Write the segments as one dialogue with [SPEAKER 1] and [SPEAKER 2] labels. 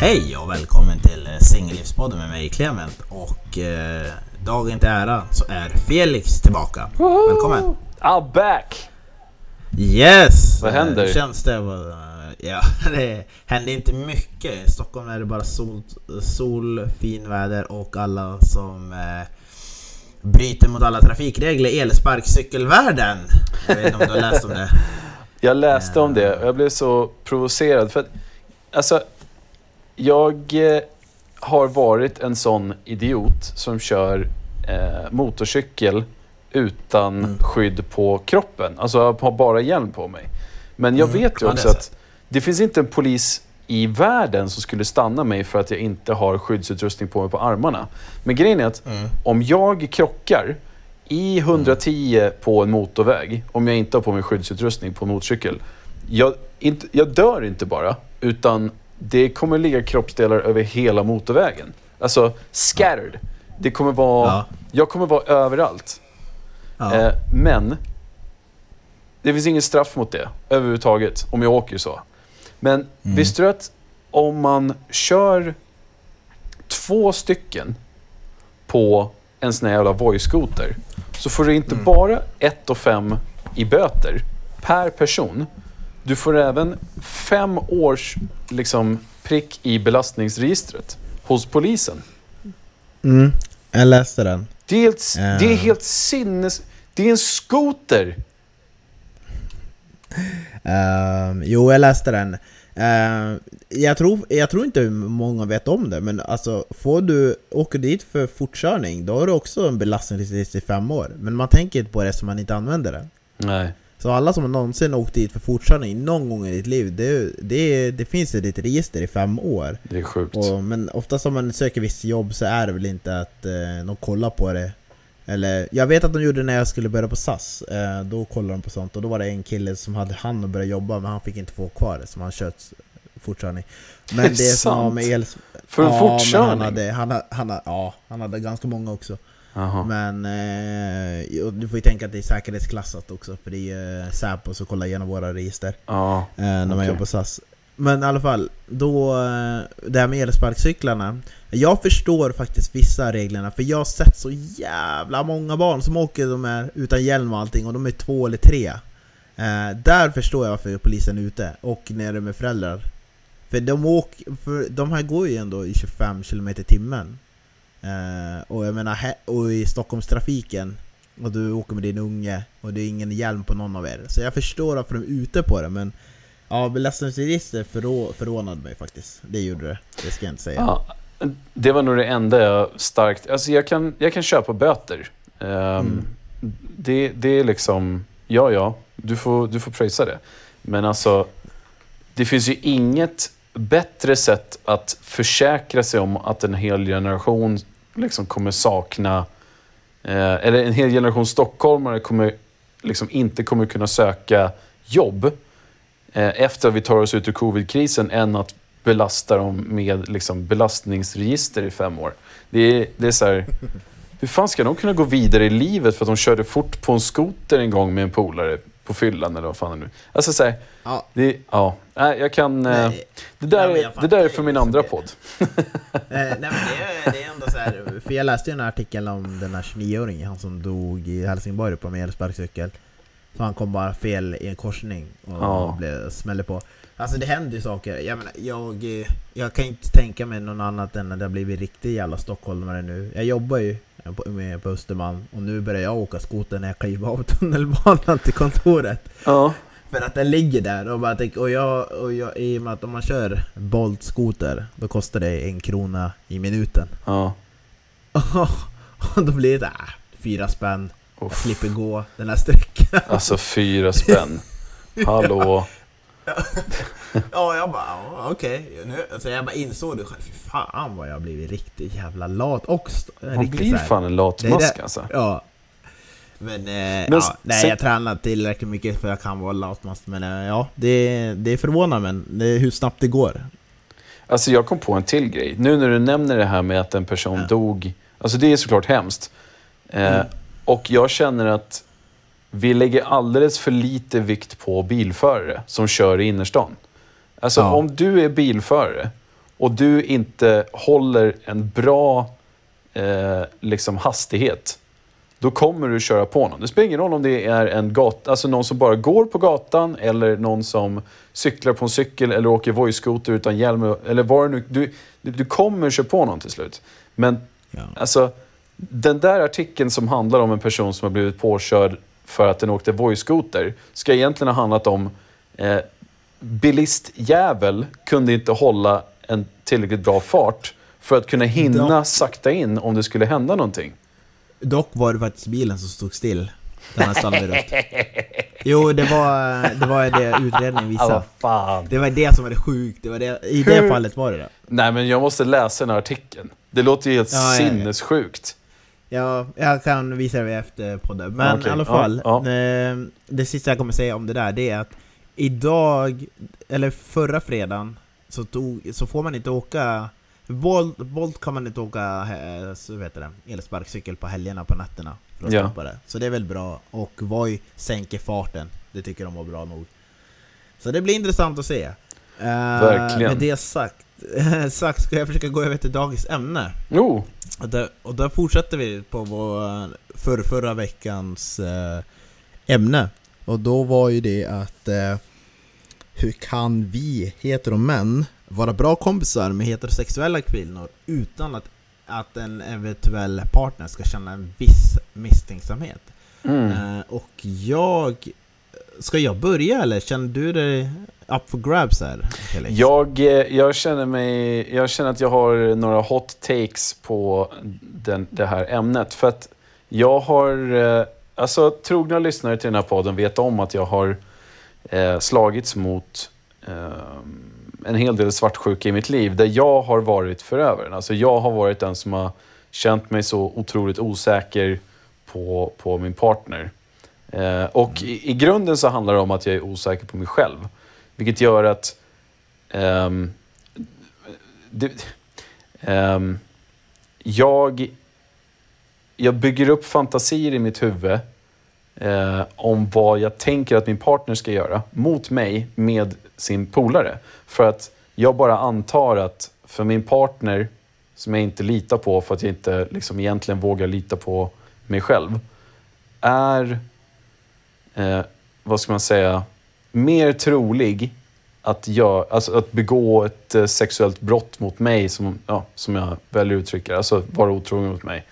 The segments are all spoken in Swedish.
[SPEAKER 1] Hej och välkommen till Singellivspodden med mig Clement och eh, dagen till ära så är Felix tillbaka. Välkommen!
[SPEAKER 2] I'm back!
[SPEAKER 1] Yes!
[SPEAKER 2] Vad händer?
[SPEAKER 1] Eh, Känns det? eh, Ja, det händer inte mycket. I Stockholm är det bara sol, sol fin väder och alla som eh, bryter mot alla trafikregler elsparkcykelvärlden. Jag vet inte om du har läst om det?
[SPEAKER 2] Jag läste om det och jag blev så provocerad. För att, alltså, jag eh, har varit en sån idiot som kör eh, motorcykel utan
[SPEAKER 1] Mm.
[SPEAKER 2] skydd på kroppen. Alltså jag har bara hjälm på mig. Men jag
[SPEAKER 1] Mm.
[SPEAKER 2] vet ju
[SPEAKER 1] Ja, det
[SPEAKER 2] också
[SPEAKER 1] är så.
[SPEAKER 2] att det finns inte en polis i världen som skulle stanna mig för att jag inte har skyddsutrustning på mig på armarna. Men grejen är att
[SPEAKER 1] Mm.
[SPEAKER 2] om jag krockar i 110 på en motorväg, om jag inte har på mig skyddsutrustning på en motorcykel. Jag, inte, jag dör inte bara, utan det kommer ligga kroppsdelar över hela motorvägen. Alltså scattered. Det kommer vara,
[SPEAKER 1] Ja.
[SPEAKER 2] Jag kommer vara överallt.
[SPEAKER 1] Ja.
[SPEAKER 2] Eh, men det finns ingen straff mot det överhuvudtaget om jag åker så. Men
[SPEAKER 1] Mm.
[SPEAKER 2] visste du att om man kör två stycken på en sån här jävla Voi-skoter så får du inte
[SPEAKER 1] Mm.
[SPEAKER 2] bara 1 och 5 i böter per person. Du får även fem års liksom, prick i belastningsregistret hos polisen.
[SPEAKER 1] Mm. Jag läste den.
[SPEAKER 2] Det är helt,
[SPEAKER 1] Eh.
[SPEAKER 2] det är helt sinnes... Det är en skoter!
[SPEAKER 1] Ehm, jo, jag läste den. Ehm, jag, tror, jag tror inte många vet om det, men alltså får du åka dit för fortkörning, då har du också en belastningsregister i fem år. Men man tänker inte på det som man inte använder det.
[SPEAKER 2] Nej.
[SPEAKER 1] Så alla som någonsin åkt dit för fortkörning någon gång i ditt liv, det, det, det finns i ditt register i fem år.
[SPEAKER 2] Det är sjukt.
[SPEAKER 1] Och, men oftast om man söker visst jobb så är det väl inte att eh, de kollar på det. Eller, jag vet att de gjorde det när jag skulle börja på SAS. Eh, då kollade de på sånt och då var det en kille som hade han att börja jobba men han fick inte få kvar det som han kört fortkörning. Men
[SPEAKER 2] Är
[SPEAKER 1] det,
[SPEAKER 2] det
[SPEAKER 1] som
[SPEAKER 2] sant?
[SPEAKER 1] med el...
[SPEAKER 2] För en
[SPEAKER 1] ja,
[SPEAKER 2] fortkörning?
[SPEAKER 1] Han hade, han, han, ja, han hade ganska många också.
[SPEAKER 2] Jaha.
[SPEAKER 1] Men eh, du får ju tänka att det är säkerhetsklassat också för det är eh, Säpo som kollar igenom våra register
[SPEAKER 2] Ja.
[SPEAKER 1] eh, när man jobbar på SAS. Men i alla fall, då, eh, det här med elsparkcyklarna. Jag förstår faktiskt vissa reglerna, för jag har sett så jävla många barn som åker de här utan hjälm och allting, och de är två eller tre. Eh, där förstår jag varför polisen är ute, och nere med föräldrar. För de, åker, för de här går ju ändå i 25 km i timmen. Eh, och jag menar, he- och i Stockholmstrafiken, och du åker med din unge, och det är ingen hjälm på någon av er. Så jag förstår varför de är ute på det, men Ja, belastningsregister förvånade mig faktiskt. Det gjorde det. Det ska jag inte säga.
[SPEAKER 2] ja. Det var nog det enda jag starkt... Alltså jag kan, jag kan köpa böter. Ehm,
[SPEAKER 1] Mm.
[SPEAKER 2] det, det är liksom... Ja, ja. Du får, du får pröjsa det. Men alltså... Det finns ju inget bättre sätt att försäkra sig om att en hel generation liksom kommer sakna... Eh, eller en hel generation stockholmare kommer liksom inte kommer kunna söka jobb eh, efter att vi tar oss ut ur covid-krisen än att belasta dem med liksom, belastningsregister i fem år. Det är, det är så här, hur fan ska de kunna gå vidare i livet för att de körde fort på en skoter en gång med en polare på fyllan eller vad fan det nu Alltså så här,
[SPEAKER 1] Ja,
[SPEAKER 2] det, ja, nej, jag kan... eh,
[SPEAKER 1] nej,
[SPEAKER 2] det, där,
[SPEAKER 1] Nej,
[SPEAKER 2] det där är för min andra
[SPEAKER 1] det.
[SPEAKER 2] podd.
[SPEAKER 1] eh, nej men det är, det är ändå så här, för jag läste ju en artikel om den här 29-åringen, han som dog i Helsingborg på med elsparkcykel. Så han kom bara fel i en korsning och
[SPEAKER 2] Ja.
[SPEAKER 1] blev smällde på. Alltså det händer ju saker. Jag menar, jag, eh, jag kan inte tänka mig någon annat än att det har blivit riktigt jävla stockholmare nu. Jag jobbar ju på, med på Östermalm och nu börjar jag åka skoter när jag kliver av tunnelbanan till kontoret.
[SPEAKER 2] Ja,
[SPEAKER 1] För att den ligger där och, bara tänk, och, jag, och jag, i och med att om man kör Bolt skoter då kostar det en krona i minuten.
[SPEAKER 2] ja.
[SPEAKER 1] och då blir det äh, fyra spänn, jag
[SPEAKER 2] Uff.
[SPEAKER 1] slipper gå den här sträckan.
[SPEAKER 2] Alltså fyra spänn. Hallå.
[SPEAKER 1] ja, jag bara ja, okej. Nu, alltså jag bara insåg det själv. Fy fan vad jag har blivit riktigt jävla lat och st-
[SPEAKER 2] Man
[SPEAKER 1] riktigt
[SPEAKER 2] blir fan en lat
[SPEAKER 1] Det är
[SPEAKER 2] mask
[SPEAKER 1] det-
[SPEAKER 2] alltså.
[SPEAKER 1] Ja. Men, eh,
[SPEAKER 2] Men
[SPEAKER 1] ja,
[SPEAKER 2] s-
[SPEAKER 1] nej
[SPEAKER 2] sen-
[SPEAKER 1] jag tränar tillräckligt mycket för att jag kan vara latmast. Men eh, ja, det, det förvånar men det är hur snabbt det går.
[SPEAKER 2] Alltså jag kom på en till grej. Nu när du nämner det här med att en person
[SPEAKER 1] Ja.
[SPEAKER 2] dog. Alltså det är såklart hemskt. Eh,
[SPEAKER 1] Mm.
[SPEAKER 2] Och jag känner att vi lägger alldeles för lite vikt på bilförare som kör i innerstan. Alltså
[SPEAKER 1] Ja.
[SPEAKER 2] om du är bilförare och du inte håller en bra eh, liksom hastighet, då kommer du köra på någon. Det spelar ingen roll om det är en gat, alltså någon som bara går på gatan eller någon som cyklar på en cykel eller åker voice-scooter utan hjälm. Eller vad nu, du, du kommer köra på någon till slut. Men
[SPEAKER 1] Ja.
[SPEAKER 2] alltså, den där artikeln som handlar om en person som har blivit påkörd för att den åkte voice-scooter ska egentligen ha handlat om eh, bilistjävel kunde inte hålla en tillräckligt bra fart för att kunna hinna
[SPEAKER 1] Ja.
[SPEAKER 2] sakta in om det skulle hända någonting.
[SPEAKER 1] Dock var det faktiskt bilen som stod still. Den här stannade rött. Jo, det var det, var det utredningen visade.
[SPEAKER 2] fan.
[SPEAKER 1] Det var det som var det sjukt. Det var det, I det
[SPEAKER 2] Hur-
[SPEAKER 1] fallet var det det.
[SPEAKER 2] Nej, men jag måste läsa den här artikeln. Det låter ju helt
[SPEAKER 1] Ja, ja, ja. Ja, jag kan visa det efter podden. Men
[SPEAKER 2] Okej,
[SPEAKER 1] i alla
[SPEAKER 2] ja,
[SPEAKER 1] fall.
[SPEAKER 2] ja.
[SPEAKER 1] Eh, det sista jag kommer säga om det där, det är att idag, eller förra fredagen, så, tog, så får man inte åka... Bolt, Bolt kan man inte åka eh, så vet jag det, elsparkcykel på helgerna på nätterna för att
[SPEAKER 2] Ja.
[SPEAKER 1] det. Så det är väl bra. Och Voi sänker farten. Det tycker de var bra nog. Så det blir intressant att se. Eh,
[SPEAKER 2] Verkligen.
[SPEAKER 1] Med det sagt, sagt ska jag försöka gå över till dagens ämne.
[SPEAKER 2] Jo,
[SPEAKER 1] Och där, och där fortsätter vi på vår för, förra veckans eh, ämne. Och då var ju det att eh, hur kan vi, hetero-män, vara bra kompisar med heterosexuella kvinnor utan att, att en eventuell partner ska känna en viss misstänksamhet?
[SPEAKER 2] mm.
[SPEAKER 1] Eh, och jag... Ska jag börja eller känner du dig up for grabs här, Felix?
[SPEAKER 2] Jag, eh, jag, känner mig, jag känner att jag har några hot takes på den, det här ämnet. För att jag har... Eh, alltså, trogna lyssnare till den här podden vet om att jag har eh, slagits mot eh, en hel del svartsjuka i mitt liv. Där jag har varit förövaren. Alltså, jag har varit den som har känt mig så otroligt osäker på, på min partner. Eh, och i, i grunden så handlar det om att jag är osäker på mig själv. Vilket gör att um, det, um, jag, jag bygger upp fantasier i mitt huvud eh, om vad jag tänker att min partner ska göra mot mig med sin polare. För att jag bara antar att för min partner, som jag inte litar på för att jag inte liksom egentligen vågar lita på mig själv, är, eh, vad ska man säga, mer trolig att, jag, alltså att begå ett eh, sexuellt brott mot mig, som, ja, som jag väljer att uttrycka det, alltså vara otrogen mot mig.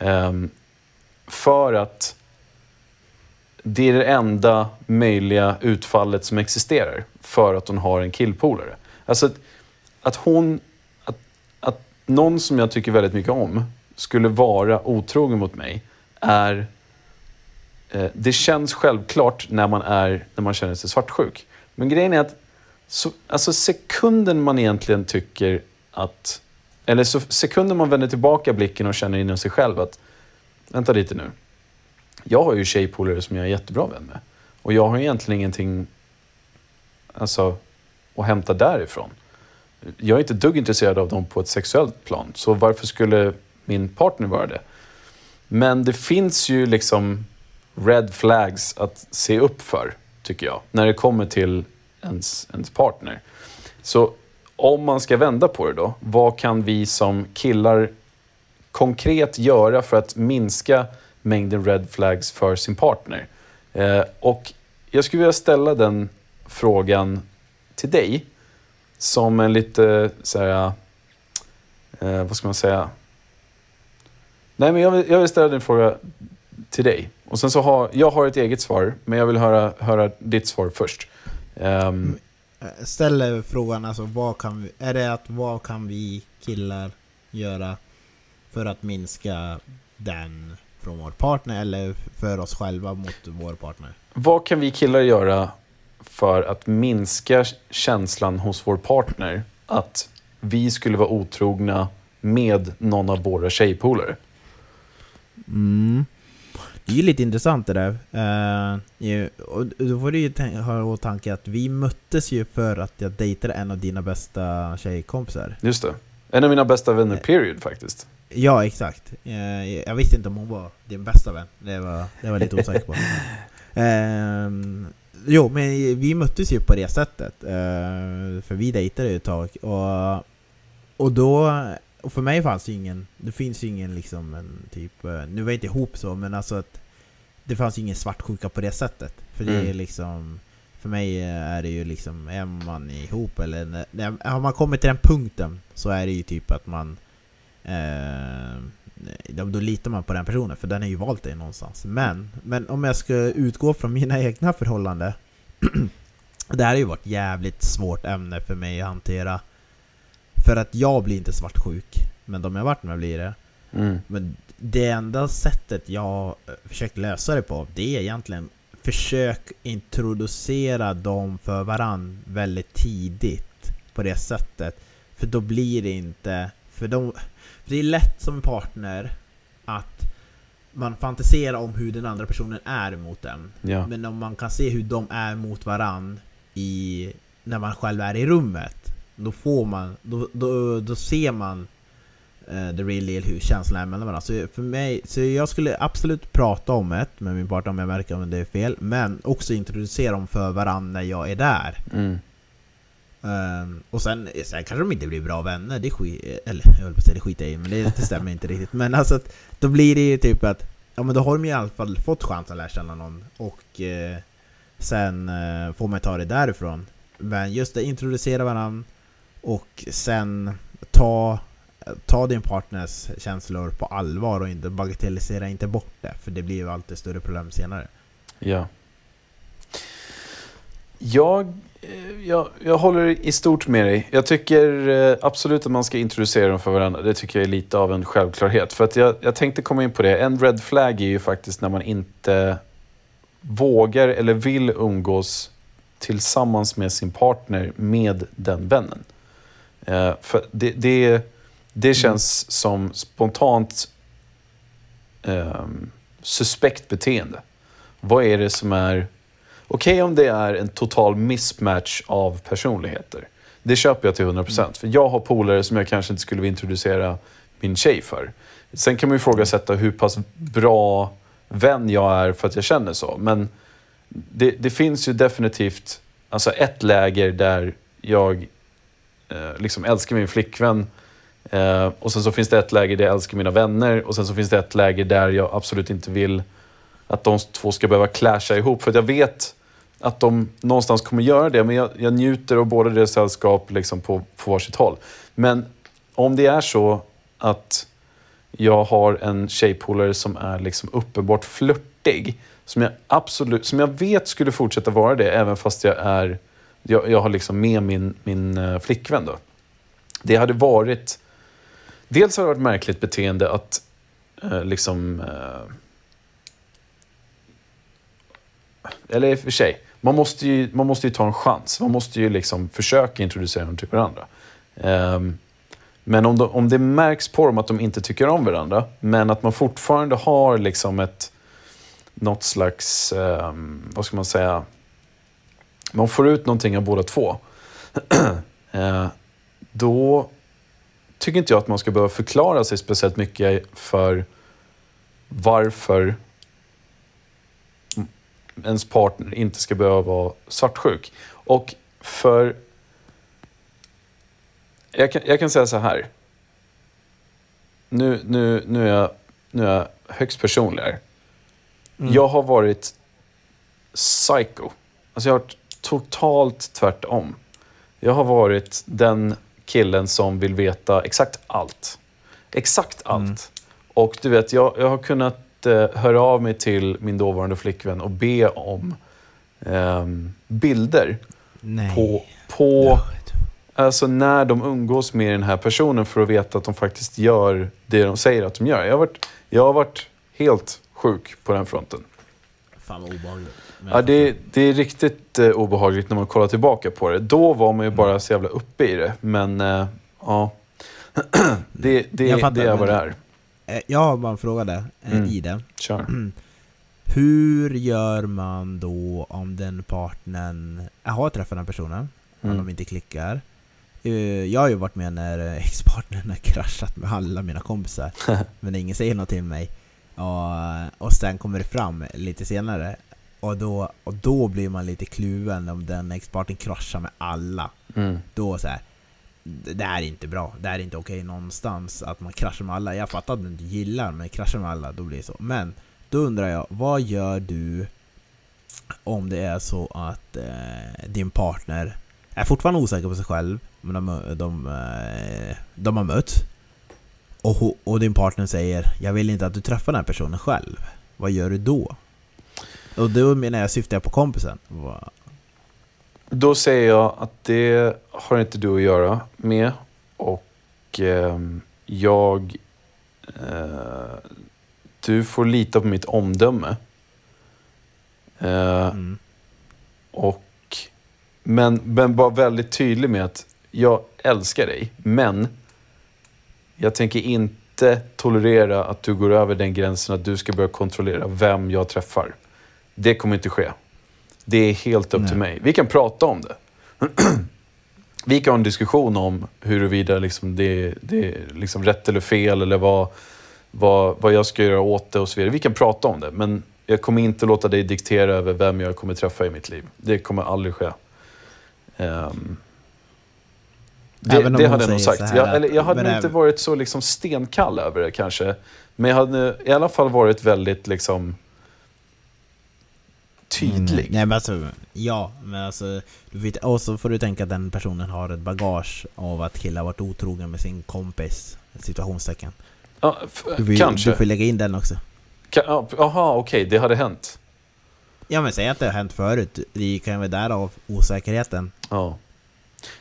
[SPEAKER 2] Um, för att det är det enda möjliga utfallet som existerar för att hon har en killpolare. Alltså att, att hon, att, att någon som jag tycker väldigt mycket om skulle vara otrogen mot mig är Eh, det känns självklart när man, är, när man känner sig svartsjuk. Men grejen är att så, alltså sekunden man egentligen tycker att... Eller så, sekunden man vänder tillbaka blicken och känner inom sig själv att vänta lite nu. Jag har ju tjejpolare som jag är jättebra vän med. Och jag har egentligen ingenting alltså, att hämta därifrån. Jag är inte ett dugg intresserad av dem på ett sexuellt plan. Så varför skulle min partner vara det? Men det finns ju liksom red flags att se upp för, tycker jag, när det kommer till ens, ens partner. Så om man ska vända på det då, vad kan vi som killar konkret göra för att minska mängden red flags för sin partner? Eh, och jag skulle vilja ställa den frågan till dig som en lite så här, eh, vad ska man säga? Nej, men jag vill, jag vill ställa den frågan till dig. Och sen så har, jag har ett eget svar, men jag vill höra, höra ditt svar först. Ehm,
[SPEAKER 1] Eh, Ställer frågan alltså, vad kan vi, är det att vad kan vi killar göra för att minska den från vår partner eller för oss själva mot vår partner?
[SPEAKER 2] vad kan vi killar göra för att minska känslan hos vår partner att vi skulle vara otrogna med någon av våra tjejpolare?
[SPEAKER 1] Mm. Det är ju lite intressant det där. Eh, ju- och då får du ju ha i åtanke att vi möttes ju för att jag dejtade en av dina bästa tjejkompisar.
[SPEAKER 2] Just det. En av mina bästa vänner, period, faktiskt.
[SPEAKER 1] Ja, exakt. Eh, jag visste inte om hon var din bästa vän. Det var, det var lite osäker på. Ehm, jo, men vi möttes ju på det sättet. Eh, för vi dejtade ju ett tag. Och och då, och för mig fanns det ingen, det finns ju ingen liksom en typ, eh, nu var jag inte ihop så men alltså att det fanns ju ingen svartsjuka på det sättet. För det
[SPEAKER 2] Mm.
[SPEAKER 1] är liksom, för mig är det ju liksom, är man ihop eller har man kommit till den punkten så är det ju typ att man eh, då, då litar man på den personen för den har ju valt dig någonstans. Men, men om jag ska utgå från mina egna förhållanden Det här har ju varit jävligt svårt ämne för mig att hantera För att jag blir inte svartsjuk Men de jag varit med blir det
[SPEAKER 2] Mm.
[SPEAKER 1] Men det enda sättet jag har försökt lösa det på Det är egentligen Försök introducera dem för varann väldigt tidigt På det sättet För då blir det inte För, de, för det är lätt som partner Att man fantiserar om hur den andra personen är mot en
[SPEAKER 2] Ja.
[SPEAKER 1] men om man kan se hur de är mot varann i, när man själv är i rummet Då får man, då, då, då ser man eh, the real deal, hur känslan är mellan varandra Så för mig, så jag skulle absolut prata om det med min partner om jag märker om det är fel Men också introducera dem för varandra när jag är där
[SPEAKER 2] Mm.
[SPEAKER 1] Ehm, och sen, sen kanske de inte blir bra vänner, det skit, eller jag höll på att säga det skiter jag i, men det, det stämmer inte riktigt. Men alltså, att, då blir det ju typ att, ja men då har de i alla fall fått chans att lära känna någon och eh, sen eh, får man ta det därifrån. Men just det, introducera varandra och sen ta, ta din partners känslor på allvar och inte bagatellisera inte bort det, för det blir ju alltid större problem senare.
[SPEAKER 2] Ja. Jag, eh, jag, jag håller i stort med dig. Jag tycker eh, absolut att man ska introducera dem för varandra. Det tycker jag är lite av en självklarhet. För att jag, jag tänkte komma in på det. En red flag är ju faktiskt när man inte vågar eller vill umgås tillsammans med sin partner med den vännen. Eh, för det, det, det känns som spontant ehm, suspekt beteende. Vad är det som är... Okej om det är en total mismatch av personligheter. Det köper jag till 100%. För jag har polare som jag kanske inte skulle vilja introducera min tjej för. Sen kan man ju ifrågasätta hur pass bra vän jag är för att jag känner så. Men det, det finns ju definitivt alltså ett läger där jag Eh, liksom älskar min flickvän. Eh, och sen så finns det ett läger där jag älskar mina vänner. Och sen så finns det ett läger där jag absolut inte vill att de två ska behöva clasha ihop. För att jag vet att de någonstans kommer göra det. Men jag, jag njuter av båda deras sällskap liksom på, på varsitt håll. Men om det är så att jag har en tjejpolare som är liksom uppenbart flörtig. Som jag, absolut, som jag vet skulle fortsätta vara det även fast jag är jag, jag har liksom med min, min eh, flickvän. Då. Det hade varit... Dels har det varit märkligt beteende att eh, liksom... Eh, eller i och för sig, man måste, ju, man måste ju ta en chans. Man måste ju liksom försöka introducera dem till varandra. Eh, men om, de, om det märks på dem att de inte tycker om varandra, men att man fortfarande har liksom ett något slags, ehm, vad ska man säga, man får ut någonting av båda två. eh, då tycker inte jag att man ska behöva förklara sig speciellt mycket för varför ens partner inte ska behöva vara svartsjuk. Och för... Jag kan, jag kan säga så här. Nu, nu, nu, är jag, nu är jag högst personlig här.
[SPEAKER 1] Mm.
[SPEAKER 2] Jag har varit psycho. Alltså jag har varit totalt tvärtom. Jag har varit den killen som vill veta exakt allt. Exakt allt.
[SPEAKER 1] Mm.
[SPEAKER 2] Och du vet, jag, jag har kunnat eh, höra av mig till min dåvarande flickvän och be om ehm, bilder
[SPEAKER 1] Nej.
[SPEAKER 2] på, på alltså när de umgås med den här personen för att veta att de faktiskt gör det de säger att de gör. Jag har varit, jag har varit helt sjuk på den fronten.
[SPEAKER 1] Fan vad obehagligt.
[SPEAKER 2] Ja, det, det är riktigt eh, obehagligt när man kollar tillbaka på det. Då var man ju bara så jävla uppe i det. Men eh, ja, det, det,
[SPEAKER 1] Jag fattar,
[SPEAKER 2] det är vad det
[SPEAKER 1] men-
[SPEAKER 2] är.
[SPEAKER 1] Eh, Jag har bara en fråga där, eh,
[SPEAKER 2] Mm.
[SPEAKER 1] i det.
[SPEAKER 2] Kör.
[SPEAKER 1] Hur gör man då om den partnern jag har träffat den här personen, om
[SPEAKER 2] Mm.
[SPEAKER 1] de inte klickar? Eh, Jag har ju varit med när eh, ex-partnern har kraschat med alla mina kompisar, men ingen säger något till mig. Och, och sen kommer det fram lite senare, och då, och då blir man lite kluven om den ex-partnern kraschar med alla.
[SPEAKER 2] Mm.
[SPEAKER 1] Då så här. det är inte bra. Det är inte okej någonstans att man kraschar med alla. Jag fattar att du inte gillar, men kraschar med alla, då blir det så. Men då undrar jag, vad gör du om det är så att eh, din partner är fortfarande osäker på sig själv, men de, de, eh, de har mötts. Och, och din partner säger Jag vill inte att du träffar den här personen själv. Vad gör du då? Och då menar jag, syftar jag på kompisen. Vad-
[SPEAKER 2] Då säger jag att det har inte du att göra med. Och ehm, jag... Eh, du får lita på mitt omdöme. Eh,
[SPEAKER 1] Mm.
[SPEAKER 2] och, men, men var väldigt tydlig med att jag älskar dig, men jag tänker inte tolerera att du går över den gränsen att du ska börja kontrollera vem jag träffar. Det kommer inte ske. Det är helt upp
[SPEAKER 1] Nej.
[SPEAKER 2] till mig. Vi kan prata om det. Vi kan ha en diskussion om huruvida liksom det, det är liksom rätt eller fel eller vad, vad, vad jag ska göra åt det och så vidare. Vi kan prata om det, men jag kommer inte låta dig diktera över vem jag kommer träffa i mitt liv. Det kommer aldrig ske. Ehm, det det hade jag nog sagt. Jag, eller, jag hade inte varit så liksom stenkall över det kanske. Men jag hade i alla fall varit väldigt liksom tydlig.
[SPEAKER 1] Mm, nej men alltså, ja men alltså du vet, Och så får du tänka att den personen har ett bagage av att killar varit otrogen med sin kompis Situationstecken
[SPEAKER 2] Ja,
[SPEAKER 1] du, får, ju-
[SPEAKER 2] kanske.
[SPEAKER 1] du får lägga in den också
[SPEAKER 2] ja, Jaha, okej, det hade hänt.
[SPEAKER 1] Ja men säg att det har hänt förut Det kan ju vara därav osäkerheten
[SPEAKER 2] Ja.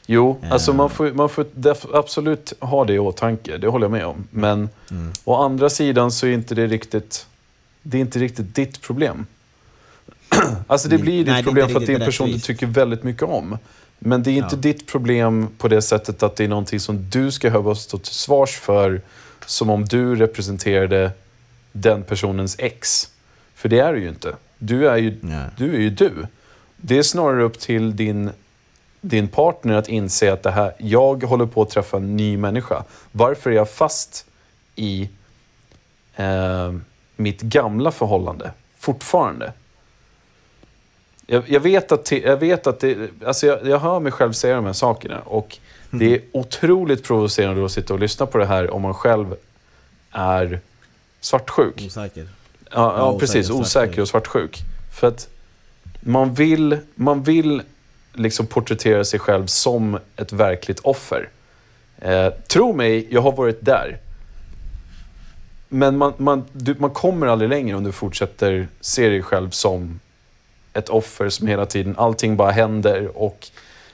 [SPEAKER 2] Jo,
[SPEAKER 1] Eh.
[SPEAKER 2] alltså man får, man får absolut ha det i åtanke. Det håller jag med om. Men
[SPEAKER 1] mm.
[SPEAKER 2] å andra sidan så är inte det riktigt... Det är inte riktigt ditt problem. Alltså det blir
[SPEAKER 1] är
[SPEAKER 2] ditt problem för att det är en person du tycker väldigt mycket om. Men det är inte
[SPEAKER 1] Ja.
[SPEAKER 2] ditt problem på det sättet att det är någonting som du ska behöva stå till svars för som om du representerade den personens ex. För det är du ju inte. Du är ju du är ju du. Det är snarare upp till din, din partner att inse att det här, jag håller på att träffa en ny människa. Varför är jag fast i eh, mitt gamla förhållande fortfarande? Jag, jag vet att, jag, vet att det, alltså jag, jag hör mig själv säga de här sakerna och det är otroligt provocerande att sitta och lyssna på det här om man själv är svartsjuk.
[SPEAKER 1] Osäker
[SPEAKER 2] Ja, ja precis.
[SPEAKER 1] osäker och
[SPEAKER 2] Osäker och svartsjuk. För att man vill, man vill liksom porträttera sig själv som ett verkligt offer. Eh, tro mig, jag har varit där. Men man, man, du, man kommer aldrig längre om du fortsätter se dig själv som ett offer som hela tiden, allting bara händer och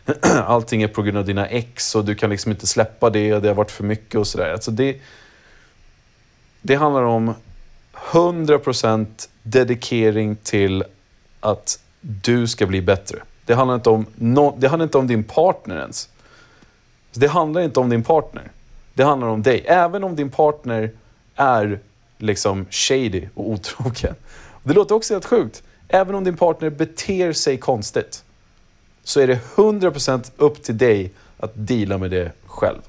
[SPEAKER 2] allting är på grund av dina ex och du kan liksom inte släppa det och det har varit för mycket och sådär. Alltså det, det handlar om 100% dedikering till att du ska bli bättre. Det handlar inte om, no, det handlar inte om din partner ens. Det handlar inte om din partner. Det handlar om dig. Även om din partner är liksom shady och otrogen. Det låter också helt sjukt. Även om din partner beter sig konstigt så är det 100% upp till dig att deala med det själv.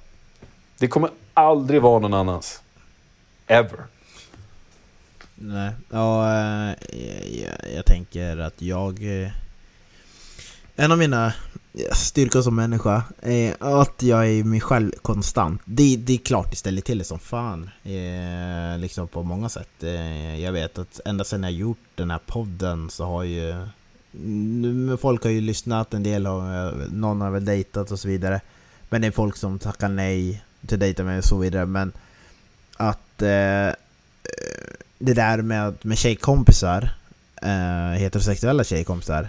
[SPEAKER 2] Det kommer aldrig vara någon annans. Ever.
[SPEAKER 1] Nej, ja, eh, jag, jag, jag tänker att jag... Eh, en av mina styrkor som människa är att jag är mig själv konstant. Det, det är klart det ställer till det som fan. Eh, liksom på många sätt. Eh, jag vet att ända sedan jag gjort den här podden så har ju... Folk har ju lyssnat, en del har... Någon har väl dejtat och så vidare. Men det är folk som tackar nej till dejta mig och så vidare. Men att... Eh, det där med, med tjejkompisar, eh, heterosexuella tjejkompisar,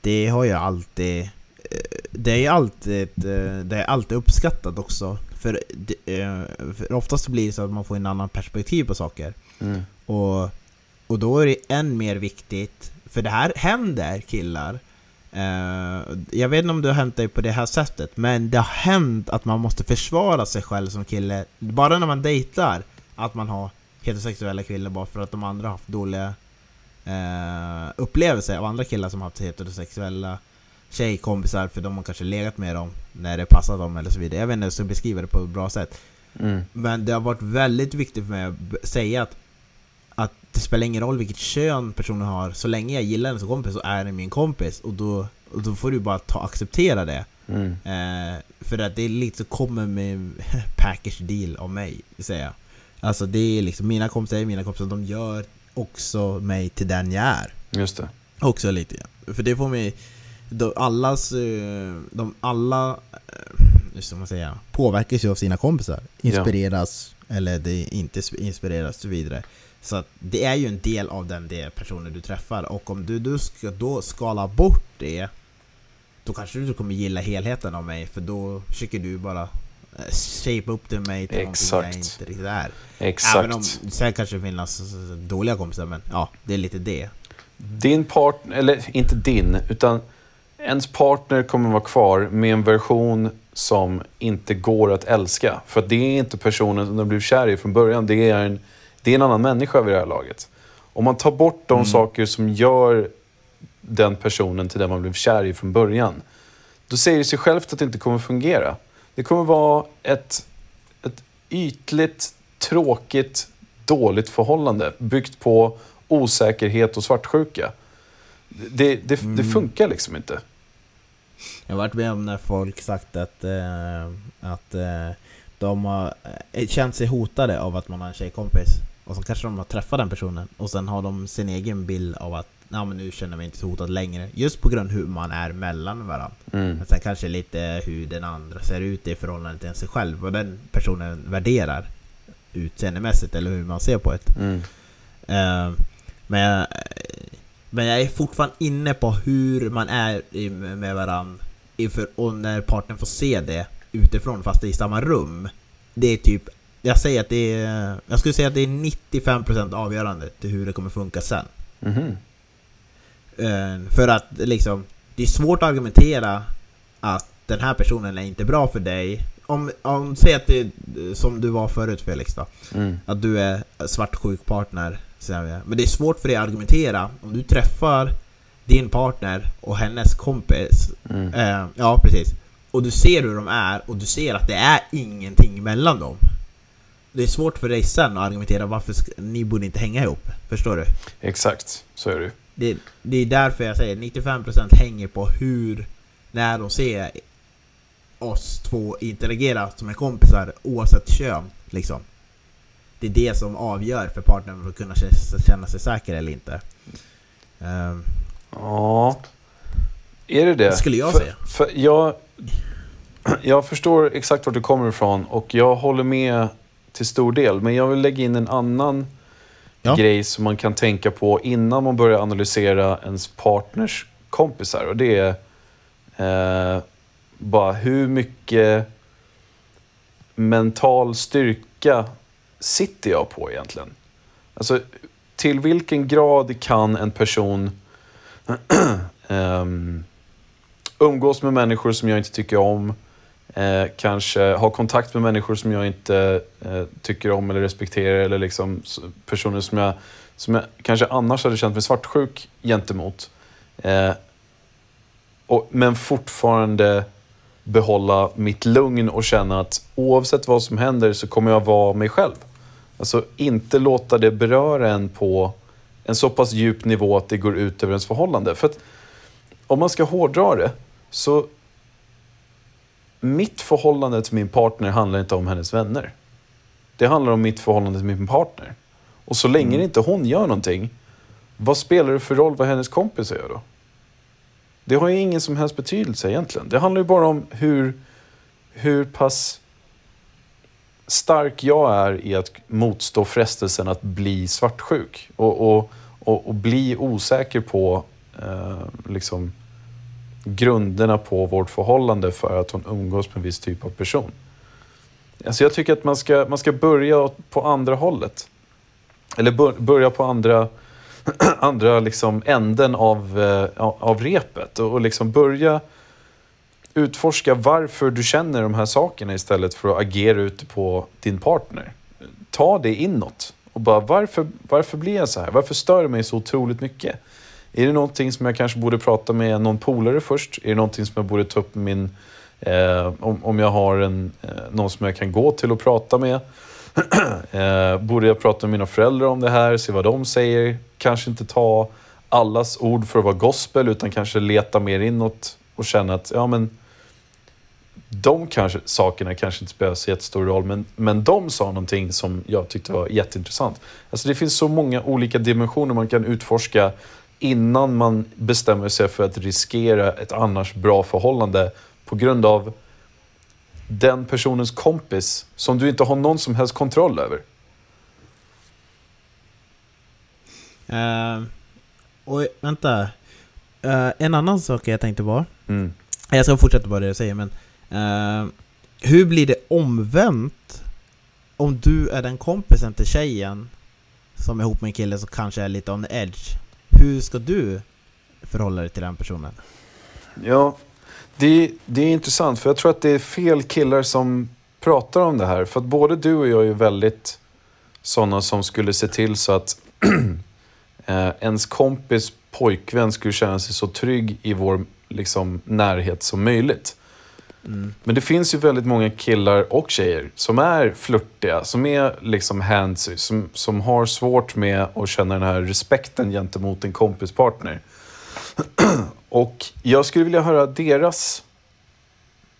[SPEAKER 1] det har jag alltid... Eh, det är alltid, eh, det är alltid uppskattat också. För, eh, för oftast blir det så att man får en annan perspektiv på saker.
[SPEAKER 2] Mm.
[SPEAKER 1] Och, och då är det än mer viktigt, för det här händer killar. Jag vet inte om det har hänt dig på det här sättet, men det har hänt att man måste försvara sig själv som kille. Bara när man dejtar, att man har heterosexuella killar bara för att de andra har haft dåliga eh, upplevelser av andra killar som haft heterosexuella tjejkompisar för de har kanske legat med dem när det passar dem eller så vidare. Jag vet inte ska beskriva det på ett bra sätt.
[SPEAKER 2] Mm.
[SPEAKER 1] Men det har varit väldigt viktigt för mig att säga att, att det spelar ingen roll vilket kön personen har. Så länge jag gillar den som kompis så är den min kompis. Och då, och då får du bara ta, acceptera det.
[SPEAKER 2] Mm.
[SPEAKER 1] Eh, för att det är lite så kommer med package deal av mig, säger jag. Alltså det är liksom, mina kompisar är mina kompisar, de gör också mig till den jag är.
[SPEAKER 2] Just det.
[SPEAKER 1] Också lite grann. För det får mig... De, allas... eh, De alla... eh, Hur ska man säga? Påverkas ju av sina kompisar. Inspireras, eller det inte inspireras och så vidare. Så det är ju en del av den det personen du träffar. Och om du, du ska då skala bort det då kanske du kommer gilla helheten av mig för då försöker du bara eh, shape upp till mig till någonting jag
[SPEAKER 2] Exakt.
[SPEAKER 1] inte riktigt är.
[SPEAKER 2] Exakt.
[SPEAKER 1] Även om sen kanske det finns dåliga kompisar men ja, det är lite det.
[SPEAKER 2] Din partner, eller inte din, utan ens partner kommer vara kvar med en version som inte går att älska. För att det är inte personen som du blev kär i från början. Det är en, det är en annan människa vid det här laget. Om man tar bort de saker som gör den personen till den man blev kär i från början. Då säger det sig självt att det inte kommer fungera. Det kommer vara ett, ett ytligt, tråkigt, dåligt förhållande byggt på osäkerhet och svartsjuka. Det, det, det funkar liksom inte.
[SPEAKER 1] Jag har varit med om när folk sagt att, eh, att eh, de har eh, känt sig hotade av att man har en tjejkompis. Och så kanske de har träffat den personen och sen har de sin egen bild av att ja, men nu känner jag mig inte så hotad längre. Just på grund av hur man är mellan varandra.
[SPEAKER 2] Mm.
[SPEAKER 1] Sen kanske lite hur den andra ser ut i förhållande till sig själv. Och den personen värderar utseendemässigt eller hur man ser på det.
[SPEAKER 2] Mm.
[SPEAKER 1] Eh, men, jag, men jag är fortfarande inne på hur man är i- med varandra inför, och när partnern får se det utifrån fast det är i samma rum. Det är typ, jag säger att det är, jag skulle säga att det är 95% avgörande till hur det kommer funka sen. Eh, För att liksom, det är svårt att argumentera att den här personen är inte bra för dig. Om, om säg att det är som du var förut Felix då.
[SPEAKER 2] Mm.
[SPEAKER 1] Att du är svartsjuk partner. Men det är svårt för dig att argumentera om du träffar din partner och hennes kompis.
[SPEAKER 2] Mm.
[SPEAKER 1] Eh, ja, precis. Och du ser hur de är och du ser att det är ingenting mellan dem. Det är svårt för dig sen att argumentera varför ni borde inte hänga ihop. Förstår du?
[SPEAKER 2] Exakt, så är det ju.
[SPEAKER 1] Det, det är därför jag säger 95% hänger på hur, när de ser oss två interagera som är kompisar oavsett kön. Liksom. Det är det som avgör för partnern för att kunna kä- känna sig säker eller inte. Ehm,
[SPEAKER 2] Ja, är det det?
[SPEAKER 1] Skulle jag
[SPEAKER 2] för,
[SPEAKER 1] säga.
[SPEAKER 2] För jag, jag förstår exakt vart du kommer ifrån och jag håller med till stor del. Men jag vill lägga in en annan
[SPEAKER 1] Ja.
[SPEAKER 2] grej som man kan tänka på innan man börjar analysera ens partners kompisar. Och det är eh, bara hur mycket mental styrka sitter jag på egentligen? Alltså, till vilken grad kan en person um, umgås med människor som jag inte tycker om. Eh, kanske ha kontakt med människor som jag inte eh, tycker om eller respekterar. Eller liksom personer som jag, som jag kanske annars hade känt mig svartsjuk gentemot. Eh, och, men fortfarande behålla mitt lugn och känna att oavsett vad som händer så kommer jag vara mig själv. Alltså inte låta det beröra en på en så pass djup nivå att det går ut över ens förhållande. För att om man ska hårdra det så mitt förhållande till min partner handlar inte om hennes vänner. Det handlar om mitt förhållande till min partner. Och så länge inte hon gör någonting, vad spelar det för roll vad hennes kompisar gör då? Det har ju ingen som helst betydelse egentligen. Det handlar ju bara om hur, hur pass stark jag är i att motstå frestelsen att bli svartsjuk. Och, och, och, och bli osäker på eh, liksom, grunderna på vårt förhållande för att hon umgås med en viss typ av person. Alltså jag tycker att man ska, man ska börja på andra hållet. Eller bör, börja på andra, andra liksom änden av, eh, av repet. Och, och liksom börja utforska varför du känner de här sakerna istället för att agera ute på din partner. Ta det inåt och bara varför, varför blir jag så här? Varför stör det mig så otroligt mycket? Är det någonting som jag kanske borde prata med någon polare först? Är det någonting som jag borde ta upp med min... Eh, om, om jag har en, eh, någon som jag kan gå till och prata med? eh, borde jag prata med mina föräldrar om det här? Se vad de säger? Kanske inte ta allas ord för att vara gospel utan kanske leta mer inåt och känna att ja, men, de kanske, sakerna kanske inte spelar så jättestor roll, men, men de sa någonting som jag tyckte var jätteintressant. Alltså det finns så många olika dimensioner man kan utforska innan man bestämmer sig för att riskera ett annars bra förhållande på grund av den personens kompis som du inte har någon som helst kontroll över.
[SPEAKER 1] Uh, och vänta. Uh, en annan sak jag tänkte på.
[SPEAKER 2] Mm.
[SPEAKER 1] Jag ska fortsätta på det jag säger men uh, Hur blir det omvänt om du är den kompisen till tjejen som är ihop med en kille som kanske är lite on the edge? Hur ska du förhålla dig till den personen?
[SPEAKER 2] Ja, det, det är intressant för jag tror att det är fel killar som pratar om det här. För att både du och jag är väldigt sådana som skulle se till så att eh, ens kompis pojkvän skulle känna sig så trygg i vår liksom, närhet som möjligt.
[SPEAKER 1] Mm.
[SPEAKER 2] Men det finns ju väldigt många killar och tjejer som är flörtiga, som är liksom handsy, som, som har svårt med att känna den här respekten gentemot en kompispartner. och jag skulle vilja höra deras,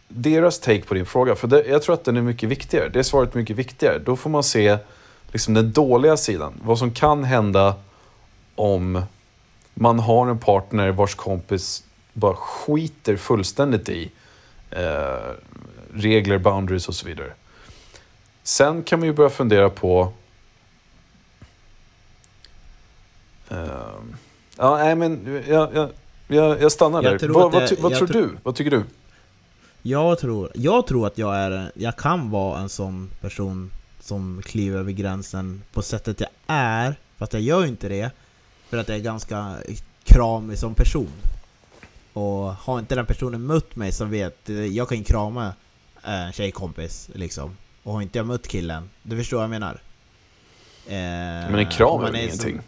[SPEAKER 2] deras take på din fråga, för det, jag tror att den är mycket viktigare. Det är svaret mycket viktigare. Då får man se liksom den dåliga sidan, vad som kan hända om man har en partner vars kompis bara skiter fullständigt i eh, regler, boundaries och så vidare. Sen kan man ju börja fundera på... Eh, ja, nej men jag, jag, jag, jag stannar
[SPEAKER 1] Jag
[SPEAKER 2] där.
[SPEAKER 1] tror
[SPEAKER 2] vad vad, ty, vad tror- du? Vad tycker du?
[SPEAKER 1] Jag tror, jag tror att jag är, jag kan vara en sån person som kliver över gränsen på sättet jag är, fast jag gör inte det för att jag är ganska kramig som person. Och har inte den personen mött mig så vet jag kan ju krama en tjejkompis liksom. Och har inte jag mött killen, du förstår vad jag menar? Eh,
[SPEAKER 2] Men en kram är väl
[SPEAKER 1] som-
[SPEAKER 2] ingenting?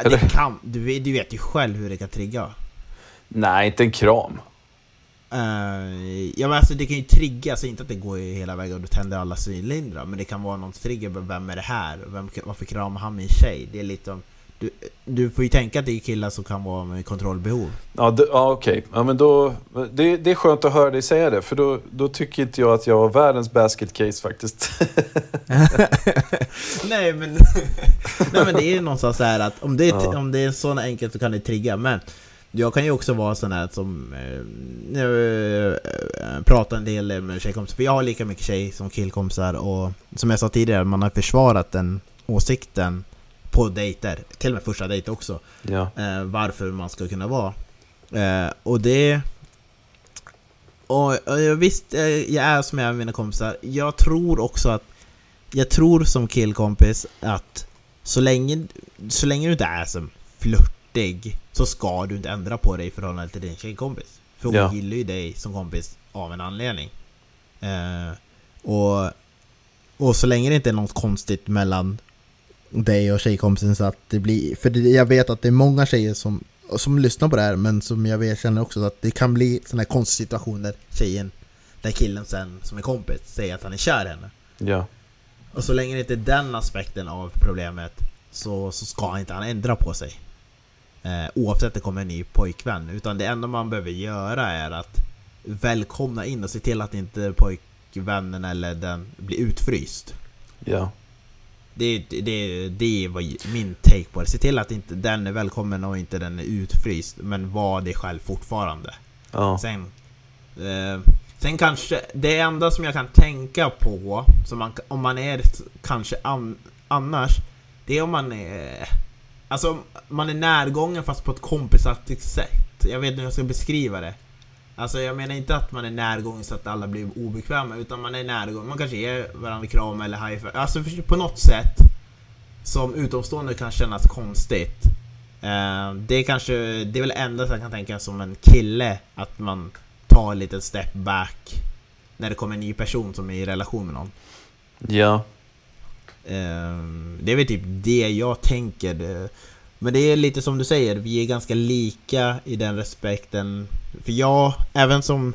[SPEAKER 2] Eller?
[SPEAKER 1] det kan, du, vet- du vet ju själv hur det kan trigga.
[SPEAKER 2] Nej, inte en kram.
[SPEAKER 1] Eh, ja men alltså det kan ju trigga, så inte att det går hela vägen och du tänder alla synlindrar Men det kan vara någon trigger, vem är det här? Vem, varför kramar han min tjej? Det är lite om, du, du får ju tänka att det är killar som kan vara med kontrollbehov
[SPEAKER 2] Ja, det- ja okej. Ja, men då, det, det är skönt att höra dig säga det, för då, då tycker inte jag att jag har världens basket case faktiskt.
[SPEAKER 1] Nej men Nej men det är ju någonstans så här att om det, är,
[SPEAKER 2] Ja.
[SPEAKER 1] om det är så enkelt så kan det trigga Men jag kan ju också vara sån här som eh, eh, pratar en del med tjejkompisar För jag har lika mycket tjej som killkompisar och som jag sa tidigare, man har försvarat den åsikten på dejter, till och med första dejt också
[SPEAKER 2] ja.
[SPEAKER 1] eh, varför man ska kunna vara. Eh, och det... Och, och visst, eh, jag är som jag är med mina kompisar. Jag tror också att... Jag tror som killkompis att så länge, så länge du inte är som flörtig så ska du inte ändra på dig i förhållande till din tjejkompis. För hon
[SPEAKER 2] Ja.
[SPEAKER 1] gillar ju dig som kompis av en anledning. Eh, och, och så länge det inte är något konstigt mellan dig och tjejkompisen så att det blir... För jag vet att det är många tjejer som, som lyssnar på det här men som jag vet, känner också att det kan bli sådana här konstiga situationer tjejen, där killen sen som är kompis säger att han är kär i henne.
[SPEAKER 2] ja.
[SPEAKER 1] Och så länge det inte är den aspekten av problemet så, så ska inte han ändra på sig. Eh, oavsett det kommer en ny pojkvän. Utan det enda man behöver göra är att välkomna in och se till att inte pojkvännen eller den blir utfryst.
[SPEAKER 2] ja.
[SPEAKER 1] Det, det, det var min take på det. Se till att inte den är välkommen och inte den är utfryst. Men var det själv fortfarande.
[SPEAKER 2] ja.
[SPEAKER 1] Sen, eh, sen kanske, det enda som jag kan tänka på, som man, om man är kanske an, annars, det är om man är... Alltså, man är närgången fast på ett kompisaktigt sätt. Jag vet inte hur jag ska beskriva det. Alltså jag menar inte att man är närgången så att alla blir obekväma, utan man är närgången. Man kanske ger varandra kram eller high five. Alltså på något sätt som utomstående kan kännas konstigt. Eh, det är kanske, det är väl enda jag kan tänka som en kille, att man tar en liten step back när det kommer en ny person som är i relation med någon.
[SPEAKER 2] ja.
[SPEAKER 1] Eh, det är väl typ det jag tänker. Det- Men det är lite som du säger, vi är ganska lika i den respekten. För jag, även som